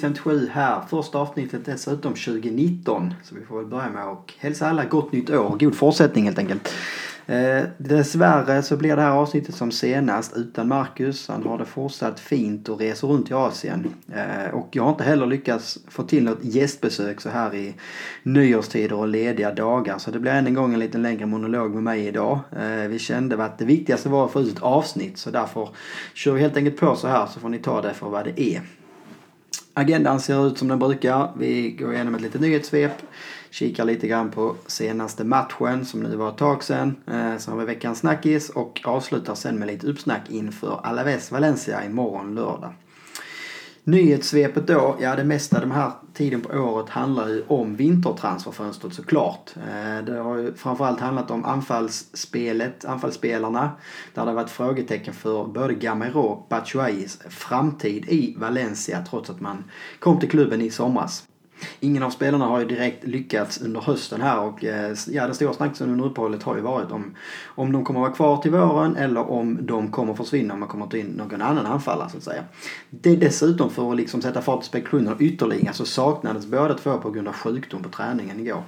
57 här. Första avsnittet dessutom 2019. Så vi får väl börja med att hälsa alla gott nytt år. God fortsättning helt enkelt. Eh, dessvärre så blir det här avsnittet som senast utan Marcus. Han har det fortsatt fint och reser runt i Asien. Eh, och jag har inte heller lyckats få till något gästbesök så här i nyårstider och lediga dagar. Så det blir än en gång en lite längre monolog med mig idag. Eh, vi kände att det viktigaste var att få ut ett avsnitt så därför kör vi helt enkelt på så här så får ni ta det för vad det är. Agendan ser ut som den brukar. Vi går igenom ett litet nyhetssvep. Kikar lite grann på senaste matchen som nu var ett tag sedan. Eh, har vi veckans snackis och avslutar sen med lite uppsnack inför Alaves Valencia imorgon lördag. Nyhetssvepet då, ja det mesta den här tiden på året handlar ju om vintertransferfönstret såklart. Eh, det har ju framförallt handlat om anfallsspelet, anfallsspelarna. Där det har varit frågetecken för både Gamero och Batshuayis framtid i Valencia trots att man kom till klubben i somras. Ingen av spelarna har ju direkt lyckats under hösten här och eh, ja, den stora snacksen under uppehållet har ju varit om, om de kommer vara kvar till våren eller om de kommer försvinna om man kommer ta in någon annan anfallare så att säga. Det är dessutom för att liksom sätta fart på spekulationerna ytterligare så saknades båda två på grund av sjukdom på träningen igår.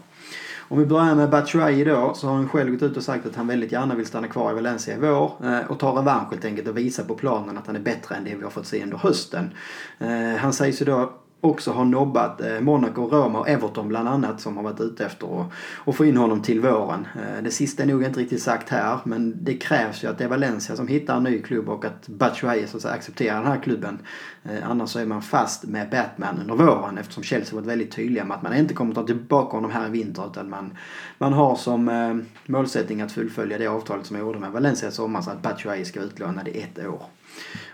Om vi börjar med Batshuayi då så har han själv gått ut och sagt att han väldigt gärna vill stanna kvar i Valencia i vår eh, och ta revansch helt enkelt och visa på planen att han är bättre än det vi har fått se under hösten. Eh, han sägs ju då också har nobbat eh, Monaco, Roma och Everton bland annat som har varit ute efter att få in honom till våren. Eh, det sista är nog inte riktigt sagt här men det krävs ju att det är Valencia som hittar en ny klubb och att Batshuayi så att säga, accepterar den här klubben. Eh, annars så är man fast med Batman under våren eftersom Chelsea varit väldigt tydliga med att man inte kommer ta tillbaka honom här i vinter utan man, man har som målsättning att fullfölja det avtalet som jag gjorde med Valencia i sommar så att Batshuayi ska vara utlånad i ett år.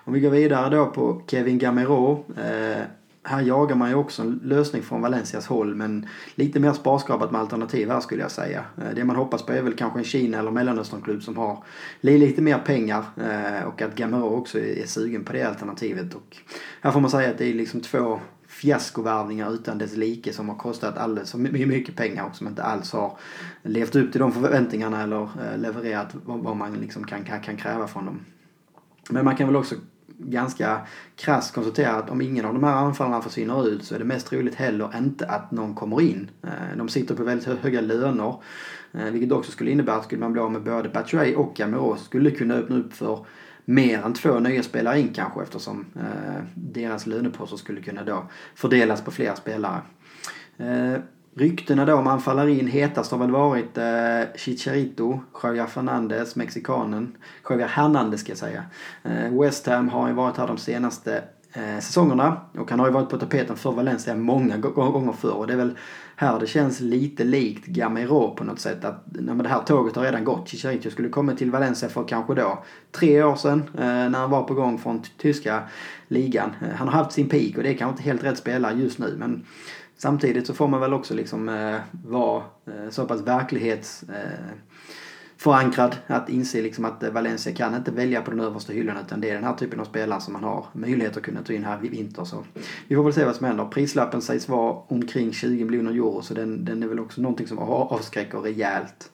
Om vi går vidare då på Kevin Gamero här jagar man ju också en lösning från Valencias håll men lite mer sparskapat med alternativ här skulle jag säga. Eh, det man hoppas på är väl kanske en Kina eller Mellanösternklubb som har lite mer pengar eh, och att Gamero också är sugen på det alternativet. Och här får man säga att det är liksom två fiaskovärvningar utan dess like som har kostat alldeles för mycket pengar och som inte alls har levt upp till de förväntningarna eller eh, levererat vad man liksom kan, kan kräva från dem. Men man kan väl också ganska krasst konstatera att om ingen av de här anfallarna försvinner ut så är det mest troligt heller inte att någon kommer in. Eh, de sitter på väldigt höga löner. Eh, vilket också skulle innebära att skulle man bli av med både Batshuayi och Gamero skulle kunna öppna upp för mer än två nya spelare in kanske eftersom eh, deras löneposter skulle kunna då fördelas på fler spelare. Ryktena då om anfallarin hetast har väl varit eh, Chicharito, Javier Fernandez, mexikanen. Javier Hernandez ska jag säga. Eh, West Ham har ju varit här de senaste eh, säsongerna och han har ju varit på tapeten för Valencia många gånger förr och det är väl här det känns lite likt Gamero på något sätt att nej, men det här tåget har redan gått. Chicharito skulle kommit till Valencia för kanske då tre år sedan eh, när han var på gång från tyska ligan. Eh, han har haft sin peak och det är kanske inte helt rätt spelare just nu men Samtidigt så får man väl också liksom eh, vara eh, så pass verklighetsförankrad eh, att inse liksom att eh, Valencia kan inte välja på den översta hyllan utan det är den här typen av spelare som man har möjlighet att kunna ta in här i vinter. Så vi får väl se vad som händer. Prislappen sägs vara omkring 20 miljoner euro så den, den är väl också någonting som avskräcker rejält.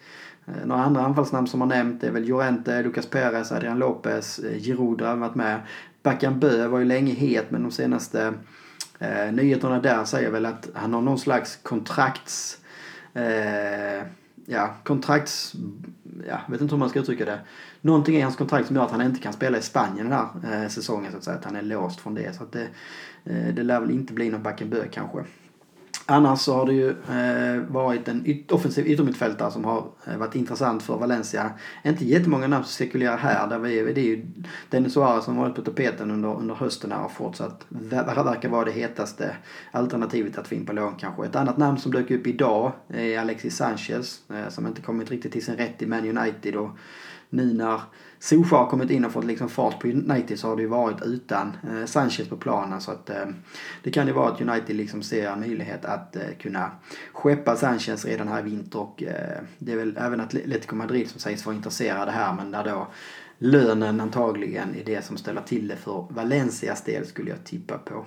Eh, några andra anfallsnamn som har nämnt är väl Llorente, Lucas Perez, Adrian Lopez, eh, Giroud har varit med. Bakambu var ju länge het men de senaste Eh, nyheterna där säger väl att han har någon slags kontrakts... Eh, ja, kontrakts... Ja, vet inte hur man ska uttrycka det. Någonting i hans kontrakt som gör att han inte kan spela i Spanien den här eh, säsongen så att säga. Att han är låst från det. Så att det, eh, det lär väl inte bli någon Backenbö kanske. Annars så har det ju eh, varit en yt offensiv yttermittfältare som har eh, varit intressant för Valencia. Inte jättemånga namn som cirkulerar här. Där vi, det är ju Dennis Suarez som varit på tapeten under, under hösten här och fortsatt verkar vara det hetaste alternativet att få in på lån kanske. Ett annat namn som dök upp idag är Alexis Sanchez eh, som inte kommit riktigt till sin rätt i Man United. Och nu när Sofa har kommit in och fått liksom fart på United så har det ju varit utan eh, Sanchez på planen. Så att eh, det kan ju vara att United liksom ser en möjlighet att eh, kunna skeppa Sanchez redan här i vinter. Och eh, det är väl även Atletico Madrid som sägs vara intresserade här men där då lönen antagligen är det som ställer till det för Valencias del skulle jag tippa på.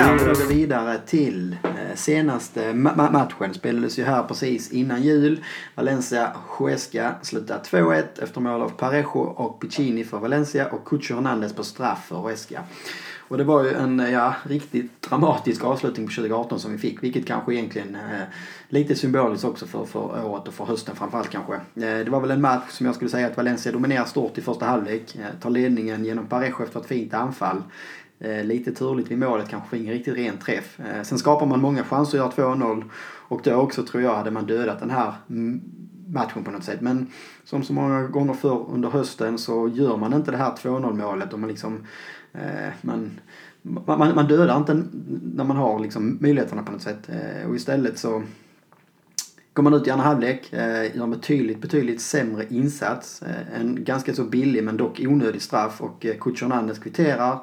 Då går vi vidare till eh, senaste ma matchen. Spelades ju här precis innan jul. Valencia Huesca slutade 2-1 efter mål av Parejo och Piccini för Valencia och Cucho Hernandez på straff för Huesca. Och det var ju en ja, riktigt dramatisk avslutning på 2018 som vi fick. Vilket kanske egentligen eh, lite symboliskt också för, för året och för hösten framförallt kanske. Eh, det var väl en match som jag skulle säga att Valencia dominerar stort i första halvlek. Eh, tar ledningen genom Parejo efter ett fint anfall. Eh, lite turligt vid målet, kanske får ingen riktigt ren träff. Eh, sen skapar man många chanser att göra 2-0. Och då också tror jag hade man dödat den här matchen på något sätt. Men som så många gånger förr under hösten så gör man inte det här 2-0 målet och man liksom eh, man, man, man dödar inte när man har liksom möjligheterna på något sätt. Eh, och istället så går man ut i andra halvlek, eh, gör en betydligt, betydligt sämre insats. Eh, en ganska så billig men dock onödig straff och eh, kvitterar.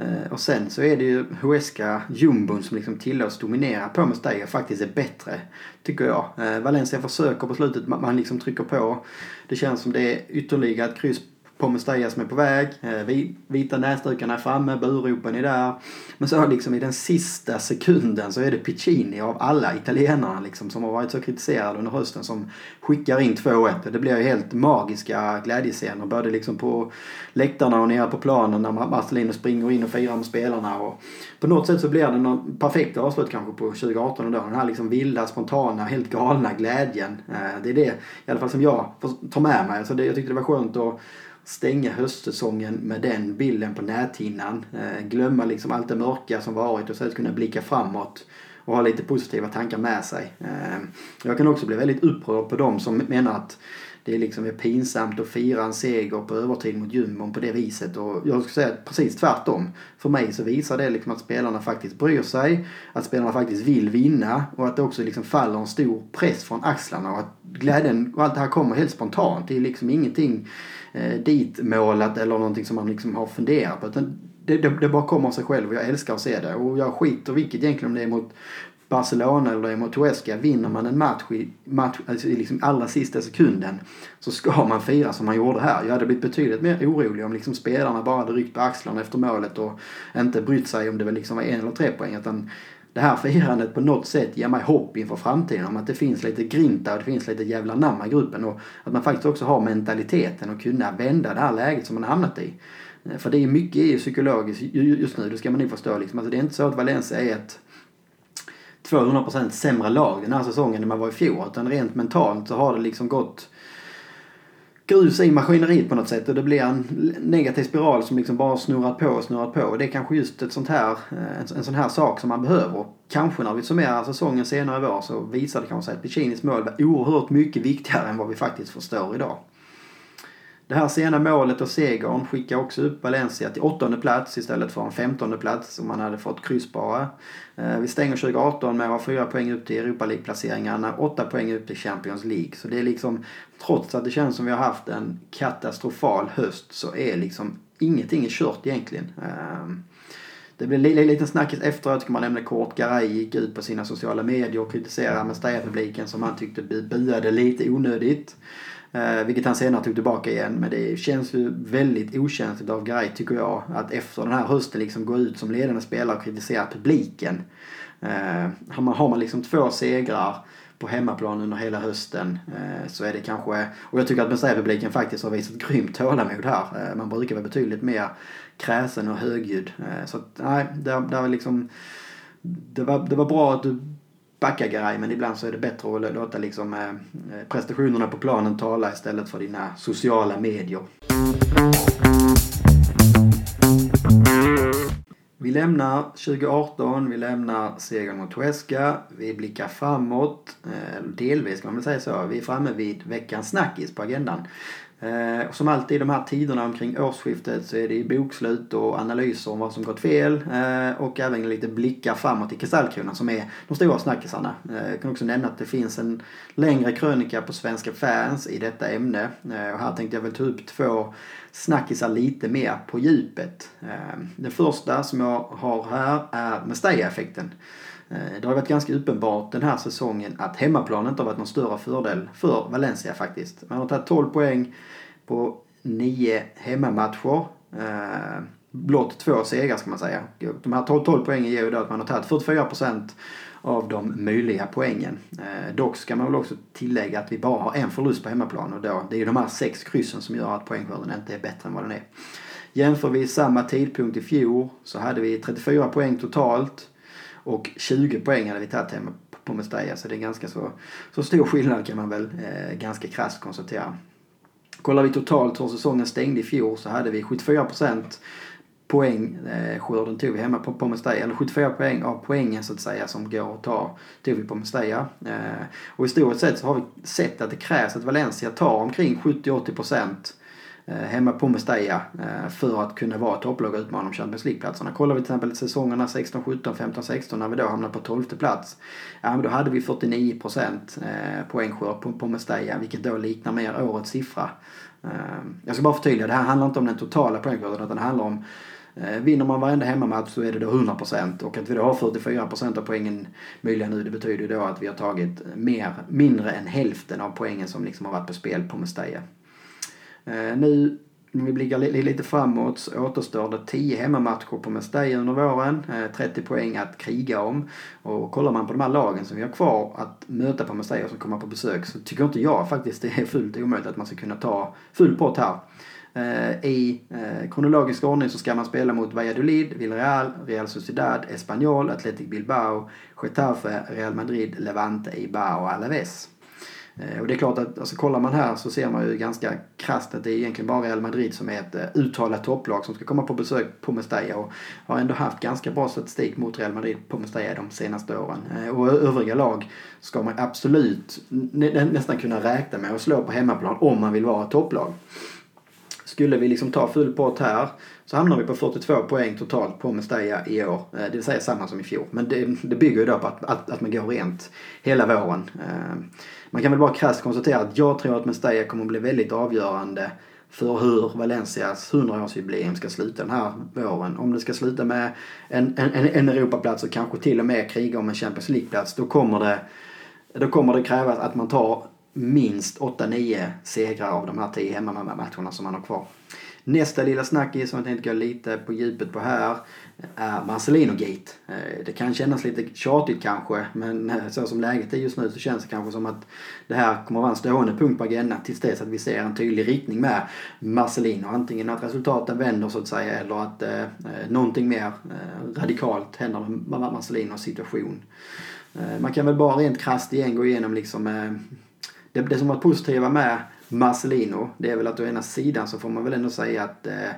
Eh, och sen så är det ju Huesca jumbon som liksom tillåts dominera på Mestalla faktiskt är bättre. Tycker jag. Eh, Valencia försöker på slutet, man liksom trycker på. Det känns som det är ytterligare ett kryss på Mestalla som är på väg. Eh, vita näsdukarna är framme, buropen är där. Men så liksom i den sista sekunden så är det Piccini av alla italienarna liksom som har varit så kritiserade under hösten som skickar in 2-1. Det blir ju helt magiska glädjescener både liksom på läktarna och nere på planen när Marcelino springer in och firar med spelarna. Och på något sätt så blir det någon perfekt avslut kanske på 2018 och då. Den här liksom vilda, spontana, helt galna glädjen. Eh, det är det i alla fall som jag tar med mig. Alltså det, jag tyckte det var skönt att stänga höstsäsongen med den bilden på näthinnan. Eh, glömma liksom allt det mörka som varit och istället kunna blicka framåt och ha lite positiva tankar med sig. Eh, jag kan också bli väldigt upprörd på de som menar att det är liksom är pinsamt att fira en seger på övertid mot jumbon på det viset. Och jag skulle säga precis tvärtom. För mig så visar det liksom att spelarna faktiskt bryr sig, att spelarna faktiskt vill vinna och att det också liksom faller en stor press från axlarna och att glädjen och allt det här kommer helt spontant. Det är liksom ingenting eh, ditmålat eller någonting som man liksom har funderat på. Utan det, det, det, bara kommer av sig själv och jag älskar att se det. Och jag skiter vilket egentligen om det är mot Barcelona eller mot Huesca. Vinner man en match i, match, alltså i liksom allra sista sekunden så ska man fira som man gjorde här. Jag hade blivit betydligt mer orolig om liksom spelarna bara hade ryckt på axlarna efter målet och inte brytt sig om det var liksom var en eller tre poäng. Utan det här firandet på något sätt ger mig hopp inför framtiden om att det finns lite grinta och det finns lite jävla namn i gruppen och att man faktiskt också har mentaliteten att kunna vända det här läget som man hamnat i. För det är mycket är psykologiskt just nu, det ska man nog förstå. Liksom. Alltså det är inte så att Valencia är ett 200% sämre lag den här säsongen än man var i fjol. Utan rent mentalt så har det liksom gått grus i maskineriet på något sätt och det blir en negativ spiral som liksom bara snurrat på och snurrat på. Och det är kanske just ett sånt här, eh, en sån här sak som man behöver. Kanske när vi summerar säsongen senare i vår så visar det kanske sig att Piccinis mål var oerhört mycket viktigare än vad vi faktiskt förstår idag. Det här sena målet och segern skickar också upp Valencia till åttonde plats istället för en femtonde plats om man hade fått kryss bara. Eh, vi stänger 2018 med att ha fyra poäng upp till Europa League-placeringarna, åtta poäng upp till Champions League. Så det är liksom, trots att det känns som vi har haft en katastrofal höst så är liksom ingenting är kört egentligen. Eh, det blev en liten snackis efteråt kan man nämna kort. Garay gick ut på sina sociala medier och kritiserade Mestalla-publiken som han tyckte buade lite onödigt. Eh, vilket han senare tog tillbaka igen. Men det känns ju väldigt okänsligt av Garay tycker jag. Att efter den här hösten liksom gå ut som ledande spelare och kritisera publiken. Eh, har, man, har man liksom två segrar på hemmaplan under hela hösten eh, så är det kanske... Och jag tycker att Messiah-publiken faktiskt har visat grymt tålamod här. Eh, man brukar vara betydligt mer kräsen och högljudd. Eh, så att, nej, det, det var liksom... Det var, det var bra att du backa Garay men ibland så är det bättre att låta liksom, eh, eh, prestationerna på planen tala istället för dina sociala medier. Vi lämnar 2018, vi lämnar segern mot Huesca, vi blickar framåt, eh, delvis kan man väl säga så. Vi är framme vid veckans snackis på agendan. Eh, som alltid i de här tiderna omkring årsskiftet så är det bokslut och analyser om vad som gått fel eh, och även lite blickar framåt i Kristallkronan som är de stora snackisarna. Eh, jag kan också nämna att det finns en längre krönika på Svenska fans i detta ämne eh, och här tänkte jag väl ta upp två snackisar lite mer på djupet. Eh, den första som jag har här är Mestalla-effekten. Eh, det har varit ganska uppenbart den här säsongen att hemmaplan inte har varit någon större fördel för Valencia faktiskt. Man har tagit 12 poäng på 9 hemmamatcher. Eh, blott två segrar ska man säga. De här 12, 12 poängen ger ju då att man har tagit 44 procent av de möjliga poängen. Eh, dock ska man väl också tillägga att vi bara har en förlust på hemmaplan och då, det är ju de här sex kryssen som gör att poängskörden inte är bättre än vad den är. Jämför vi samma tidpunkt i fjol så hade vi 34 poäng totalt och 20 poäng hade vi tagit hemma på Mestalla. Så det är ganska så, så stor skillnad kan man väl eh, ganska krasst konstatera. Kollar vi totalt hur säsongen stängde i fjol så hade vi 74 procent poäng eh, skörden tog vi hemma på, på Mestalla. Eller 74 poäng av poängen så att säga som går att ta tog vi på Mestalla. Eh, och historiskt sett så har vi sett att det krävs att Valencia tar omkring 70-80 procent Eh, Eh, hemma på Mestalla eh, för att kunna vara topplag och utmana om Champions League-platserna. Kollar vi till exempel säsongerna 16, 17, 15, 16 när vi då hamnade på 12 plats. Ja, men då hade vi 49 procent eh, poängskörd på, på Mestalla vilket då liknar mer årets siffra. Jag ska bara förtydliga, det här handlar inte om den totala poängskörden utan det handlar om Vinner man varenda hemmamatch så är det då 100% och att vi då har 44% av poängen möjliga nu det betyder ju då att vi har tagit mer, mindre än hälften av poängen som liksom har varit på spel på Mestalla. Eh, nu om vi blickar lite framåt så återstår det 10 hemmamatcher på Mestalla under våren. Eh, 30 poäng att kriga om. Och kollar man på de här lagen som vi har kvar att möta på Mestalla som kommer på besök så tycker inte jag faktiskt det är fullt omöjligt att man ska kunna ta full pott här. Eh, I kronologisk ordning så ska man spela mot Valladolid, Villarreal, Real Sociedad, Espanyol, Athletic Bilbao, Getafe, Real Madrid, Levante, Ibao och Alaves. Eh, och det är klart att alltså, kollar man här så ser man ju ganska krasst att det är egentligen bara Real Madrid som är ett eh, uttalat topplag som ska komma på besök på Mestalla och har ändå haft ganska bra statistik mot Real Madrid på Mestalla de senaste åren. Eh, och övriga lag ska man absolut nä nästan kunna räkna med att slå på hemmaplan om man vill vara ett topplag. Skulle vi liksom ta full pott här så hamnar vi på 42 poäng totalt på Mestalla i år. Det vill säga samma som i fjol. Men det, det bygger ju då på att, att, att man går rent hela våren. Man kan väl bara krasst konstatera att jag tror att Mestalla kommer att bli väldigt avgörande för hur Valencias 100-årsjubileum ska sluta den här våren. Om det ska sluta med en, en, en Europaplats och kanske till och med kriga om en Champions League-plats då kommer det, då kommer det krävas att man tar minst 8-9 segrar av de här 10 hemmamatcherna som man har kvar. Nästa lilla snackis som jag tänkte gå lite på djupet på här är Marcelino Gate. Eh, det kan kännas lite tjatigt kanske men eh, så som läget är just nu så känns det kanske som att det här kommer att vara en stående punkt på agendan tills dess att vi ser en tydlig riktning med Marcelino. Antingen att resultaten vänder så att säga eller att eh, eh någonting mer eh, radikalt händer med Marcelinos situation. Eh, man kan väl bara rent krasst igen gå igenom liksom eh, det, det som var positiva med Marcelino det är väl att å ena sidan så får man väl ändå säga att eh,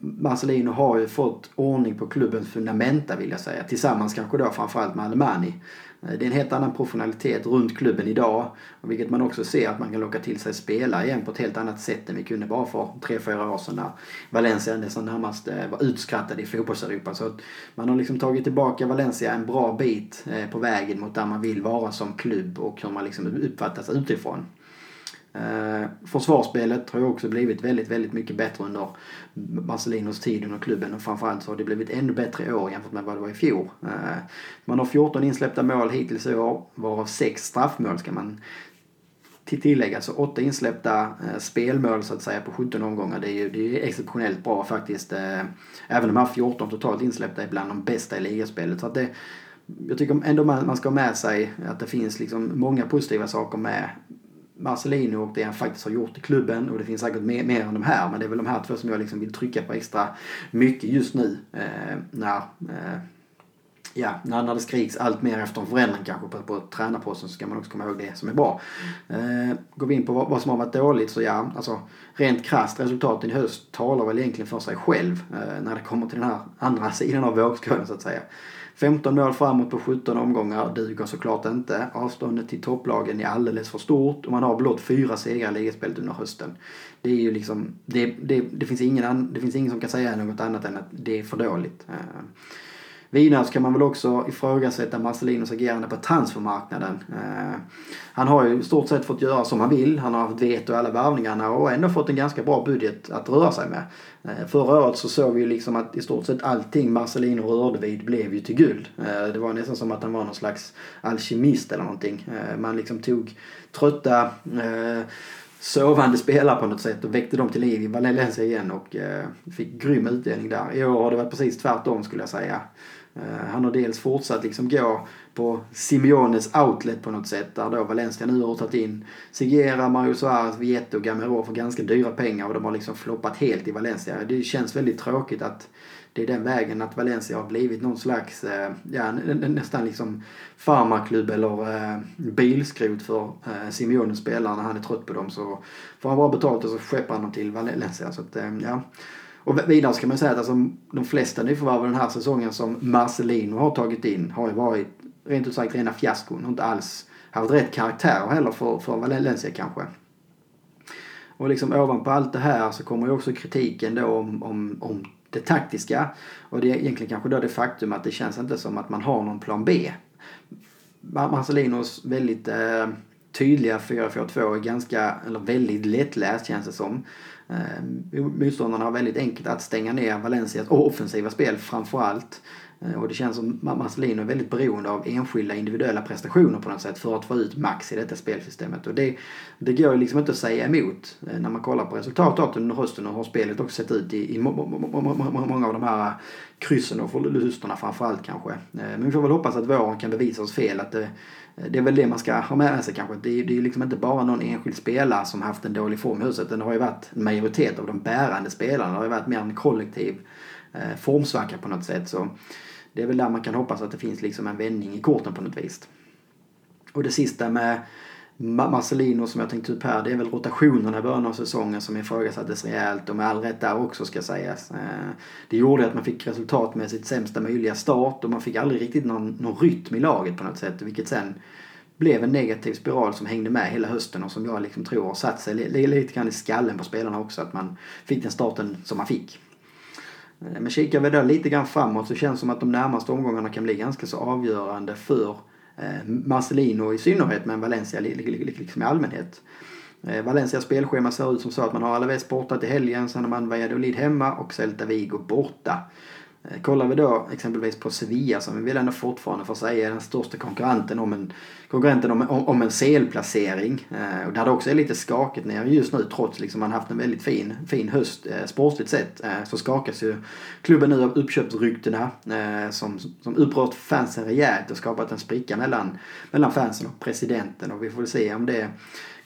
Marcelino har ju fått ordning på klubbens fundamenta vill jag säga. Tillsammans kanske då framförallt med Alemani. Eh, det är en helt annan professionalitet runt klubben idag. Vilket man också ser att man kan locka till sig spelare igen på ett helt annat sätt än vi kunde bara för tre fyra år sedan när Valencia nästan närmast eh, var utskrattade i fotbollseuropa. Så man har liksom tagit tillbaka Valencia en bra bit eh, på vägen mot där man vill vara som klubb och hur man liksom uppfattas utifrån. Eh, försvarsspelet har ju också blivit väldigt, väldigt mycket bättre under Marcelinos tid under klubben och framförallt så har det blivit ännu bättre i år jämfört med vad det var i fjol. Eh, man har 14 insläppta mål hittills i år, varav 6 straffmål ska man tillägga. Så 8 insläppta eh, spelmål så att säga på 17 omgångar. Det är ju det är exceptionellt bra faktiskt. Eh, även de här 14 totalt insläppta är bland de bästa i ligaspelet. Så att det, jag tycker ändå man, man ska ha med sig att det finns liksom många positiva saker med Marcelino och det han faktiskt har gjort i klubben och det finns säkert mer, mer än de här men det är väl de här två som jag liksom vill trycka på extra mycket just nu eh, när eh, ja, när, när det skriks allt mer efter en förändring kanske på, på tränarposten så ska man också komma ihåg det som är bra. Eh, går vi in på vad, vad, som har varit dåligt så ja, alltså rent krasst resultaten i höst talar väl egentligen för sig själv eh, när det kommer till den här andra sidan av vågskålen så att säga. 15 mål framåt på 17 omgångar duger såklart inte. Avståndet till topplagen är alldeles för stort och man har blott fyra segrar i ligaspelet under hösten. Det är ju liksom, det, det, det, finns ingen, det finns ingen som kan säga något annat än att det är för dåligt. Eh, Vidare så kan man väl också ifrågasätta Marcelinos agerande på transfermarknaden. Eh, han har ju i stort sett fått göra som han vill. Han har haft veto i alla värvningarna och ändå fått en ganska bra budget att röra sig med. Eh, förra året så såg vi ju liksom att i stort sett allting Marcelino rörde vid blev ju till guld. Eh, det var nästan som att han var någon slags alkemist eller någonting. Eh, man liksom tog trötta eh, sovande spelare på något sätt och väckte dem till liv i Valencia igen och eh, fick grym utdelning där. I år har det varit precis tvärtom skulle jag säga. Eh, han har dels fortsatt liksom gå på Simeones outlet på något sätt där då Valencia nu har tagit in Sigera, Mario Suarez, Vieto och Gamero för ganska dyra pengar och de har liksom floppat helt i Valencia. Det känns väldigt tråkigt att det är den vägen att Valencia har blivit någon slags, eh, ja nästan liksom farmaklubb eller eh, bilskrot för eh, Simeones spelare när han är trött på dem så får han bara betalt och så skeppar han dem till Valencia. Så att, eh, ja. Och vidare ska man säga att alltså, de flesta nyförvärv den här säsongen som Marcelino har tagit in har ju varit rent ut sagt rena fiaskon och inte alls haft rätt karaktär heller för, för Valencia kanske. Och liksom ovanpå allt det här så kommer ju också kritiken då om, om, om det taktiska. Och det är egentligen kanske då det faktum att det känns inte som att man har någon plan B. Marcelinos väldigt eh, tydliga 4-4-2 är ganska, eller väldigt lättläst känns det som. Ehm, motståndarna har väldigt enkelt att stänga ner Valencias offensiva spel framförallt. Eh, och det känns som Marcelino är väldigt beroende av enskilda individuella prestationer på något sätt för att få ut max i detta spelsystemet. Och det, det går ju liksom inte att säga emot eh, när man kollar på resultatet under hösten och hur spelet också sett ut i, i många av de här kryssen och förlusterna framförallt kanske. Eh, men vi får väl hoppas att våren kan bevisa oss fel. Att det, det är väl det man ska ha med sig kanske. Det är, ju liksom inte bara någon enskild spelare som haft en dålig form i huset. Det har ju varit en majoritet av de bärande spelarna. Det har ju varit mer en kollektiv formsvacka på något sätt. Så det är väl där man kan hoppas att det finns liksom en vändning i korten på något vis. Och det sista med Marcelino som jag tänkte upp här, det är väl rotationerna i början av säsongen som ifrågasattes rejält och med all rätt där också ska sägas. Eh, det gjorde att man fick resultat med sitt sämsta möjliga start och man fick aldrig riktigt någon, någon rytm i laget på något sätt vilket sen blev en negativ spiral som hängde med hela hösten och som jag liksom tror har satt sig lite grann i skallen på spelarna också att man fick den starten som man fick. Eh, men kikar vi då lite grann framåt så känns det som att de närmaste omgångarna kan bli ganska så avgörande för eh, Marcelino i synnerhet men Valencia liksom i allmänhet. Eh, Valencias spelschema ser ut som så att man har Alaves borta till helgen, sen har man Valladolid hemma och Celta Vigo borta. Eh, kollar vi då exempelvis på Sevilla som vi vill ändå fortfarande få säga är den största konkurrenten om en, konkurrenten om, om, om en CL-placering. Eh, och där det också är lite skakigt ner just nu trots liksom man haft en väldigt fin, fin höst eh, sportsligt sett. Eh, så skakas ju klubben nu av uppköpsryktena eh, som, som upprört fansen rejält och skapat en spricka mellan, mellan fansen och presidenten. Och vi får se om det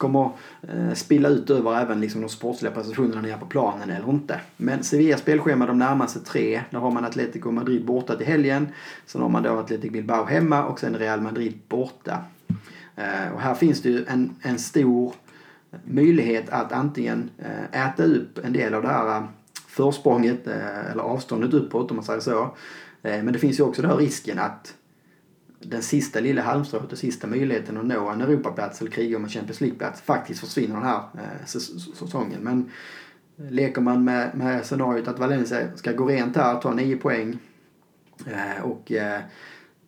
kommer eh, spilla ut över även liksom de sportsliga prestationerna nere på planen eller inte. Men Sevilla spelschema de närmaste tre. Där har man Atletico Madrid borta till helgen. Sen har man då Atletico Bilbao hemma och sen Real Madrid borta. Eh, och här finns det ju en, en stor möjlighet att antingen eh, äta upp en del av det här eh, försprånget eh, eller avståndet uppåt om man säger så. Eh, men det finns ju också den här risken att den sista lilla halmstrået och sista möjligheten att nå en Europaplats eller kriga om en Champions League-plats faktiskt försvinner den här eh, säsongen. Men eh, leker man med, med scenariot att Valencia ska gå rent här, ta nio poäng eh, och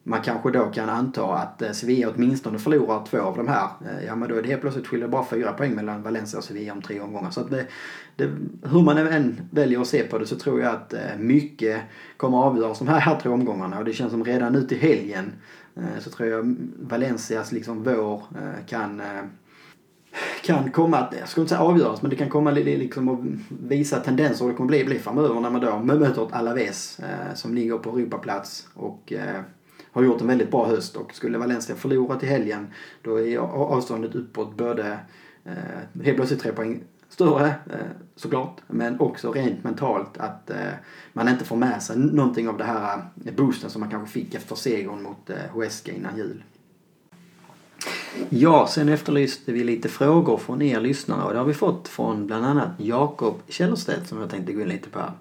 man kanske då kan anta att Sevilla åtminstone förlorar två av de här. Ja men då är det helt plötsligt skiljer bara fyra poäng mellan Valencia och Sevilla om tre omgångar. Så att det, det, hur man än väljer att se på det så tror jag att mycket kommer avgöras de här, här tre omgångarna. Och det känns som redan nu till helgen Eh, så tror jag Valencias liksom vår eh, kan eh, kan komma att, jag skulle inte säga avgöras, men det kan komma liksom att visa tendenser. Det kommer bli, bli framöver när man då möter ett Alaves eh, som ligger på Europaplats och eh, har gjort en väldigt bra höst. Och skulle Valencia förlora till helgen då är avståndet uppåt både eh, helt plötsligt tre poäng större eh, såklart men också rent mentalt att eh, man inte får med sig någonting av det här eh, boosten som man kanske fick efter segern mot Huesca innan jul. Ja, sen efterlyste vi lite frågor från er lyssnare och det har vi fått från bland annat Jakob Källerstedt som jag tänkte gå in lite på här.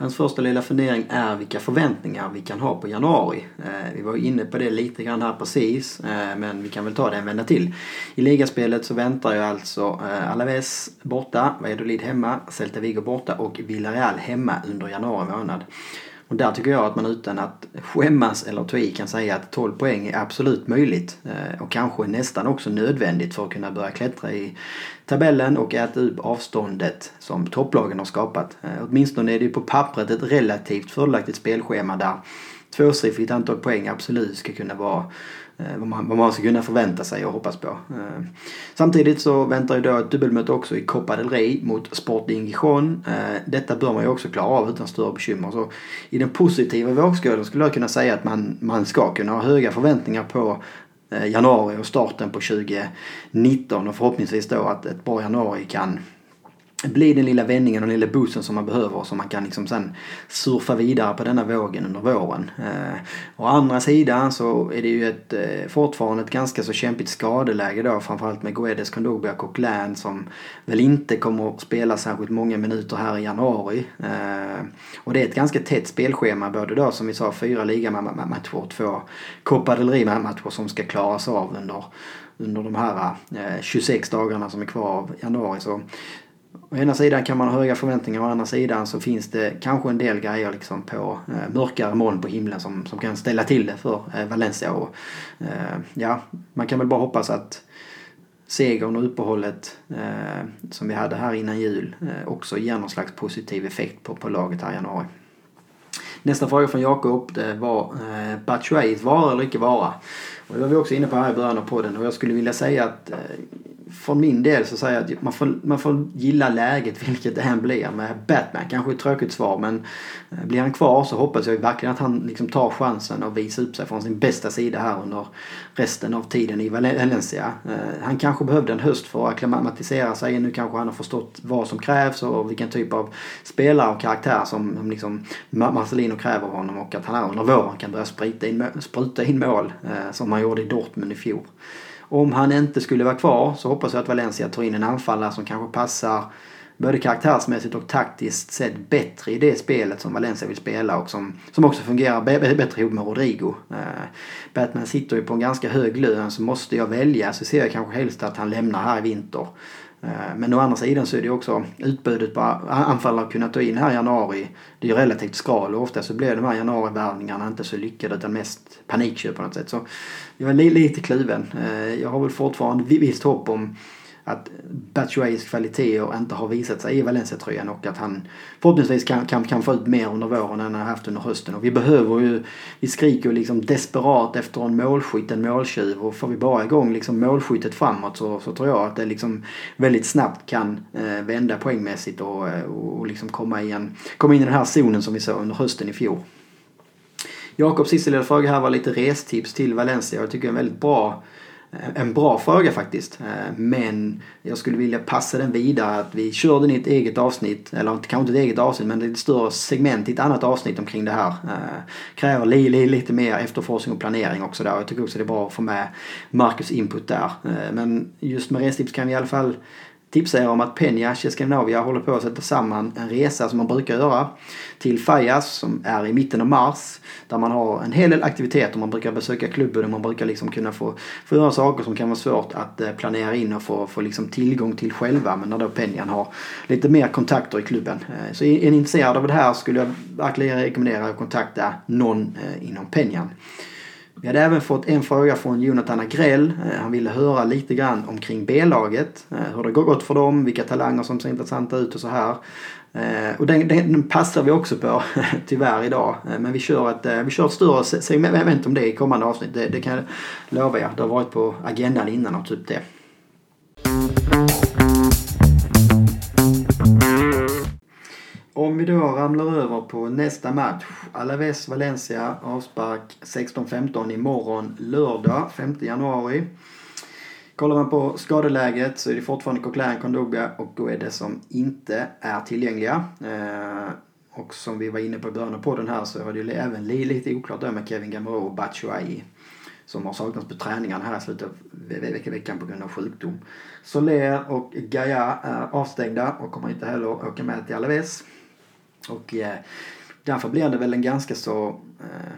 Hans första lilla fundering är vilka förväntningar vi kan ha på januari. Eh, vi var inne på det lite grann här precis, eh, men vi kan väl ta det en vända till. I ligaspelet så väntar ju alltså eh, Alaves borta, Valladolid hemma, Celta Vigo borta och Villarreal hemma under januari månad. Och där tycker jag att man utan att skämmas eller ta i kan säga att 12 poäng är absolut möjligt. Eh, och kanske nästan också nödvändigt för att kunna börja klättra i tabellen och äta upp avståndet som topplagen har skapat. Eh, åtminstone är det ju på pappret ett relativt fördelaktigt spelschema där tvåsiffrigt antal poäng absolut ska kunna vara Eh, vad, man, vad man ska kunna förvänta sig och hoppas på. Eh, samtidigt så väntar ju då ett dubbelmöte också i Copa del Rey mot Sporting Gijon. Eh, detta bör man ju också klara av utan större bekymmer. Så I den positiva vågskålen skulle jag kunna säga att man, man ska kunna ha höga förväntningar på eh, januari och starten på 2019 och förhoppningsvis då att ett bra januari kan bli den lilla vändningen och den lilla boosten som man behöver så man kan liksom sen surfa vidare på denna vågen under våren. Eh, å andra sidan så är det ju ett, eh, fortfarande ett ganska så kämpigt skadeläge då framförallt med Guedes, Kondogbia och Coquelin som väl inte kommer att spela särskilt många minuter här i januari. Eh, och det är ett ganska tätt spelschema både då som vi sa fyra ligamatcher och två Copa del Rey-matcher som ska klaras av under under de här eh, 26 dagarna som är kvar av januari. Så Å ena sidan kan man ha höga förväntningar, å andra sidan så finns det kanske en del grejer liksom på eh, mörkare moln på himlen som, som kan ställa till det för eh, Valencia. Och, eh, ja, man kan väl bara hoppas att segern och uppehållet eh, som vi hade här innan jul eh, också ger någon slags positiv effekt på, på laget här i januari. Nästa fråga från Jakob det var eh, Batshuayis vara eller icke vara. Och det var vi också inne på här i början av podden och jag skulle vilja säga att eh, för min del så säger jag att man får, man får gilla läget vilket det än blir med Batman. Kanske ett tråkigt svar men eh, blir han kvar så hoppas jag verkligen att han liksom tar chansen och visar upp sig från sin bästa sida här under resten av tiden i Valencia. Eh, han kanske behövde en höst för att acklimatisera sig. Nu kanske han har förstått vad som krävs och vilken typ av spelare och karaktär som liksom Marcelino kräver av honom och att han här under våren kan börja spruta in, spruta in mål eh, som han gjorde i Dortmund i fjol. Om han inte skulle vara kvar så hoppas jag att Valencia tar in en anfallare som kanske passar både karaktärsmässigt och taktiskt sett bättre i det spelet som Valencia vill spela och som, som också fungerar bättre ihop med Rodrigo. Eh, Batman sitter ju på en ganska hög lön så måste jag välja så ser jag kanske helst att han lämnar här i vinter. Eh, men å andra sidan så är det också utbudet på anfallare att kunna ta in här i januari. Det är ju relativt skal och ofta så blir de här januarivärvningarna inte så lyckade utan mest panikköp på något sätt. Så jag är lite kluven. Eh, jag har väl fortfarande visst hopp om att Batshuayis kvaliteter inte har visat sig i Valencia-tröjan och att han förhoppningsvis kan, kan, kan få ut mer under våren än han har haft under hösten. Och vi behöver ju, vi skriker ju liksom desperat efter en målskytt, en måltjuv och får vi bara igång liksom målskyttet framåt så, så tror jag att det liksom väldigt snabbt kan eh, vända poängmässigt och, eh, och, och liksom komma, igen, komma in i den här zonen som vi såg under hösten i fjol. Jakobs sista fråga här var lite restips till Valencia. Jag tycker det är en väldigt bra en bra fråga faktiskt. Eh, men jag skulle vilja passa den vidare att vi kör den i ett eget avsnitt, eller kanske inte ett eget avsnitt men ett större segment i ett annat avsnitt omkring det här. Eh, kräver lite mer efterforskning och planering också där. Jag tycker också det är bra att få med Marcus input där. Eh, men just med restips kan vi i alla fall tipsar er om att Penja Skandinavia håller på att sätta samman en resa som man brukar göra till Fajas som är i mitten av mars. Där man har en hel del aktiviteter. Man brukar besöka klubben och man brukar liksom kunna få, få göra saker som kan vara svårt att eh, planera in och få, få liksom tillgång till själva. Men när då Penjan har lite mer kontakter i klubben. Eh, så är ni intresserade av det här skulle jag verkligen rekommendera att kontakta någon eh, inom Penjan. Vi hade även fått en fråga från Jonathan Agrell. Eh, han ville höra lite grann omkring B-laget. Eh, hur det gått för dem, vilka talanger som ser intressanta ut och så här. Eh, och den, den passar vi också på tyvärr idag. Men vi kör ett, vi kör ett större segment om det i kommande avsnitt. Det, det kan jag lova er. Det har varit på agendan innan och typ det. Om vi då ramlar över på nästa match. Alaves Valencia avspark 16-15 imorgon lördag 5 januari. Kollar man på skadeläget så är det fortfarande Coquelin, Kondogbia och Guede som inte är tillgängliga. Eh, och som vi var inne på i början av podden här så var det ju även lite oklart där med Kevin Gamero och Batshuayi som har saknats på träningarna här i slutet av veckan på grund av sjukdom. Soler och Gaia är avstängda och kommer inte heller åka med till Alaves. Och eh, därför blir det väl en ganska så eh,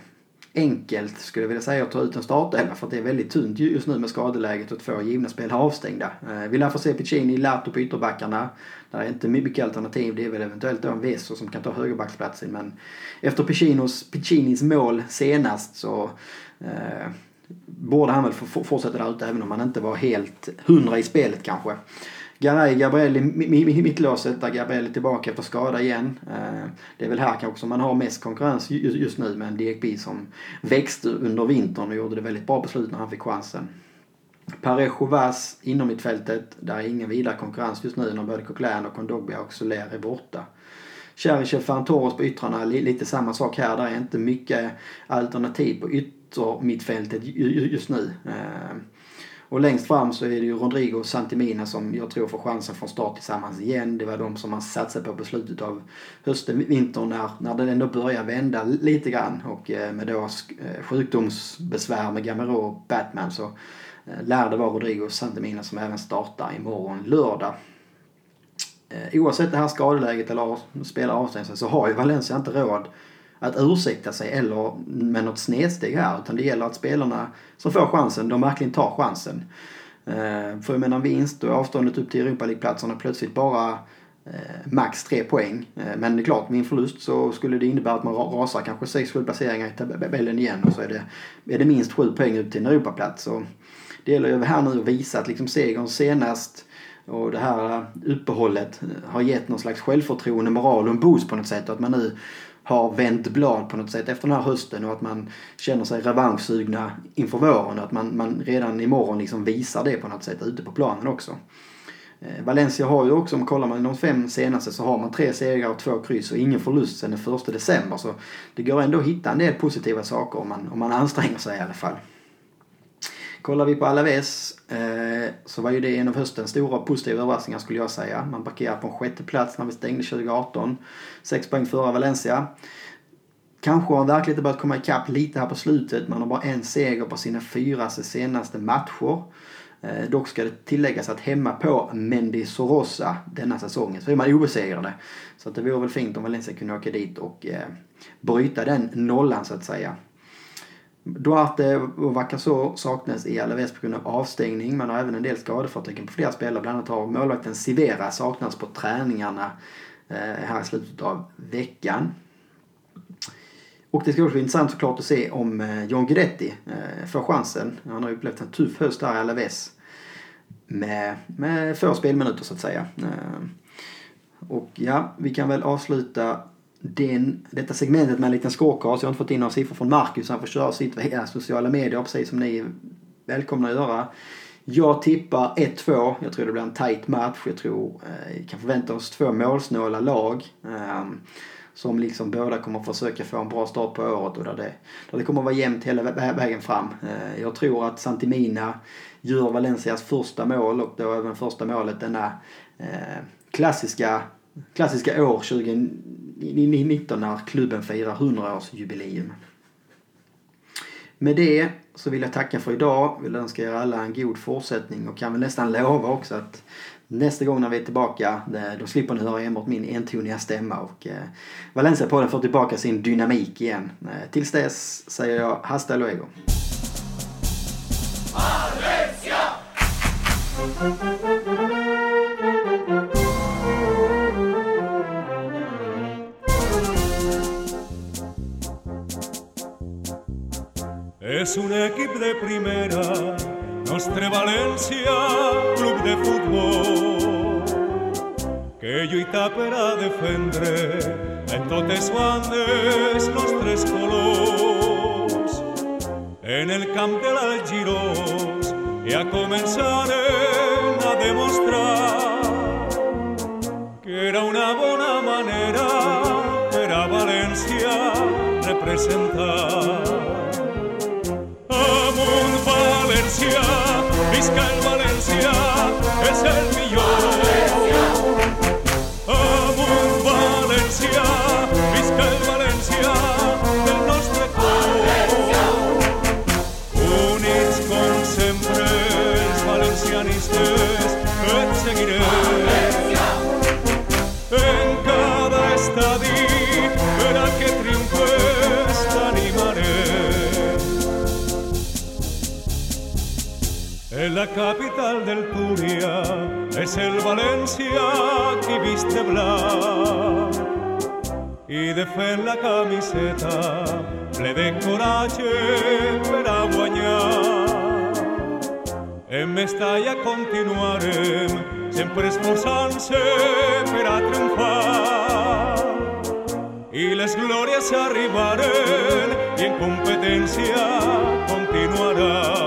enkelt skulle jag vilja säga att ta ut en startelva för att det är väldigt tunt just nu med skadeläget och två givna spel avstängda. Eh, vi lär få se Piccini, Lato på ytterbackarna. Där är inte mycket alternativ. Det är väl eventuellt då en Veso som kan ta högerbacksplatsen men efter Piccinos, Piccinis mål senast så eh, borde han väl få fortsätta där ute även om han inte var helt hundra i spelet kanske. Garay Gabriel i mittlåset där Gabriel är tillbaka efter skada igen. Eh, det är väl här kanske som man har mest konkurrens just nu med en DXB som växte under vintern och gjorde det väldigt bra beslut när han fick chansen. Parejo Vaz inom mittfältet, där är ingen vidare konkurrens just nu när både Coquelin och Kondogbia och Soler är borta. Cheryshev Fantoros på yttrarna, lite samma sak här. Där är inte mycket alternativ på yttermittfältet just nu. Eh, och längst fram så är det ju Rodrigo och Santimina som jag tror får chansen från start tillsammans igen. Det var de som man satsade på på slutet av hösten, vintern när, när den ändå börjar vända lite grann. Och eh, med då eh, sjukdomsbesvär med Gamero och Batman så eh, lär det vara Rodrigo och Santimina som även startar imorgon lördag. Oavsett det här skadeläget eller spelar avstängning så har ju Valencia inte råd att ursäkta sig eller med något snedsteg här. Utan det gäller att spelarna som får chansen, de verkligen tar chansen. Eh, för jag menar vinst och avståndet upp till Europa League-platserna plötsligt bara eh, max tre poäng. Eh, men det är klart, med en förlust så skulle det innebära att man rasar kanske 6-7 placeringar i tabellen igen och så är det, är det minst 7 poäng upp till en Europaplats. Så det gäller ju här nu att visa att liksom segern senast och det här uppehållet har gett någon slags självförtroende, moral och en boost på något sätt. Och att man nu har vänt blad på något sätt efter den här hösten och att man känner sig revanschsugna inför våren. Att man, man redan imorgon liksom visar det på något sätt ute på planen också. Eh, Valencia har ju också, om kollar man de fem senaste så har man tre segrar och två kryss och ingen förlust sedan den första december. Så det går ändå att hitta en del positiva saker om man, om man anstränger sig i alla fall. Kollar vi på Alaves eh, så var ju det en av höstens stora positiva överraskningar skulle jag säga. Man parkerar på en sjätte plats när vi stängde 2018. Sex poäng före Valencia. Kanske har verkligen börjat komma ikapp lite här på slutet. Man har bara en seger på sina fyra senaste matcher. Eh, dock ska det tilläggas att hemma på Mendy Sorosa denna säsongen så är man obesegrade. Så att det vore väl fint om Valencia kunde åka dit och eh, bryta den nollan så att säga. Duarte och Vakasor saknas i Alaves på grund av avstängning. Man har även en del skadeförtecken på flera spelare. Bland annat har målvakten Sivera saknats på träningarna eh, här i slutet av veckan. Och det ska också bli intressant såklart att se om eh, John Guidetti eh, får chansen. Han har ju upplevt en tuff höst här i Alaves. Med, med få spelminuter så att säga. Och ja, vi kan väl avsluta den, detta segmentet med en liten scorecard. Så jag har inte fått in några siffror från Marcus. Han får köra sitt via sociala medier precis som ni är välkomna att göra. Jag tippar 1-2. Jag tror det blir en tight match. Jag tror eh, vi kan förvänta oss två målsnåla lag. Eh, som liksom båda kommer försöka få en bra start på året och där det, där det kommer vara jämnt hela vägen fram. Eh, jag tror att Santimina gör Valencias första mål och då även första målet denna eh, klassiska, klassiska år 20 19 när klubben firar 100-årsjubileum. Med det så vill jag tacka för idag. Vill önska er alla en god fortsättning och kan väl nästan lova också att nästa gång när vi är tillbaka då slipper ni höra enbart min entoniga stämma och eh, Valencia-podden får tillbaka sin dynamik igen. Eh, tills dess säger jag hasta luego. Valencia! Es un equip de primera, Nostre València, club de futbol, que lluita per a en totes bandes nostres colors. En el camp de l'Algirós ja començaren a demostrar que era una bona manera per a València representar Valencia, visca el Valencia, es el capital del Turia es el Valencia que viste blanco y de fe en la camiseta le den coraje para guañar. En Mestalla continuarem sempre esforçant-se per a triomfar. I les glòries arribaren en competència continuarà.